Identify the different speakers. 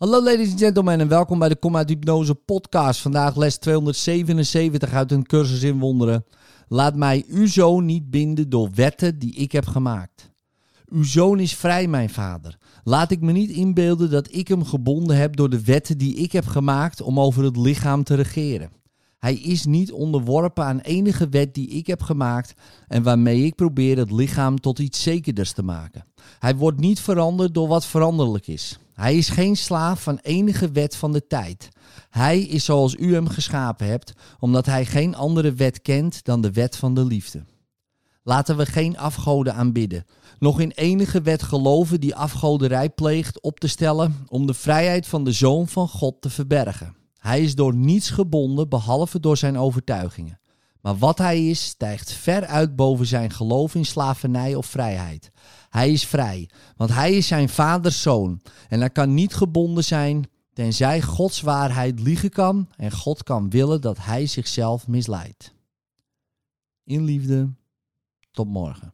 Speaker 1: Hallo ladies and gentlemen en welkom bij de Kom Hypnose podcast. Vandaag les 277 uit een cursus in wonderen. Laat mij uw zoon niet binden door wetten die ik heb gemaakt. Uw zoon is vrij, mijn vader. Laat ik me niet inbeelden dat ik hem gebonden heb door de wetten die ik heb gemaakt om over het lichaam te regeren. Hij is niet onderworpen aan enige wet die ik heb gemaakt en waarmee ik probeer het lichaam tot iets zekerders te maken. Hij wordt niet veranderd door wat veranderlijk is. Hij is geen slaaf van enige wet van de tijd. Hij is zoals u hem geschapen hebt, omdat hij geen andere wet kent dan de wet van de liefde. Laten we geen afgoden aanbidden, nog in enige wet geloven die afgoderij pleegt op te stellen om de vrijheid van de Zoon van God te verbergen. Hij is door niets gebonden behalve door zijn overtuigingen. Maar wat hij is, stijgt ver uit boven zijn geloof in slavernij of vrijheid. Hij is vrij, want hij is zijn vaders zoon. En hij kan niet gebonden zijn, tenzij Gods waarheid liegen kan en God kan willen dat hij zichzelf misleidt. In liefde, tot morgen.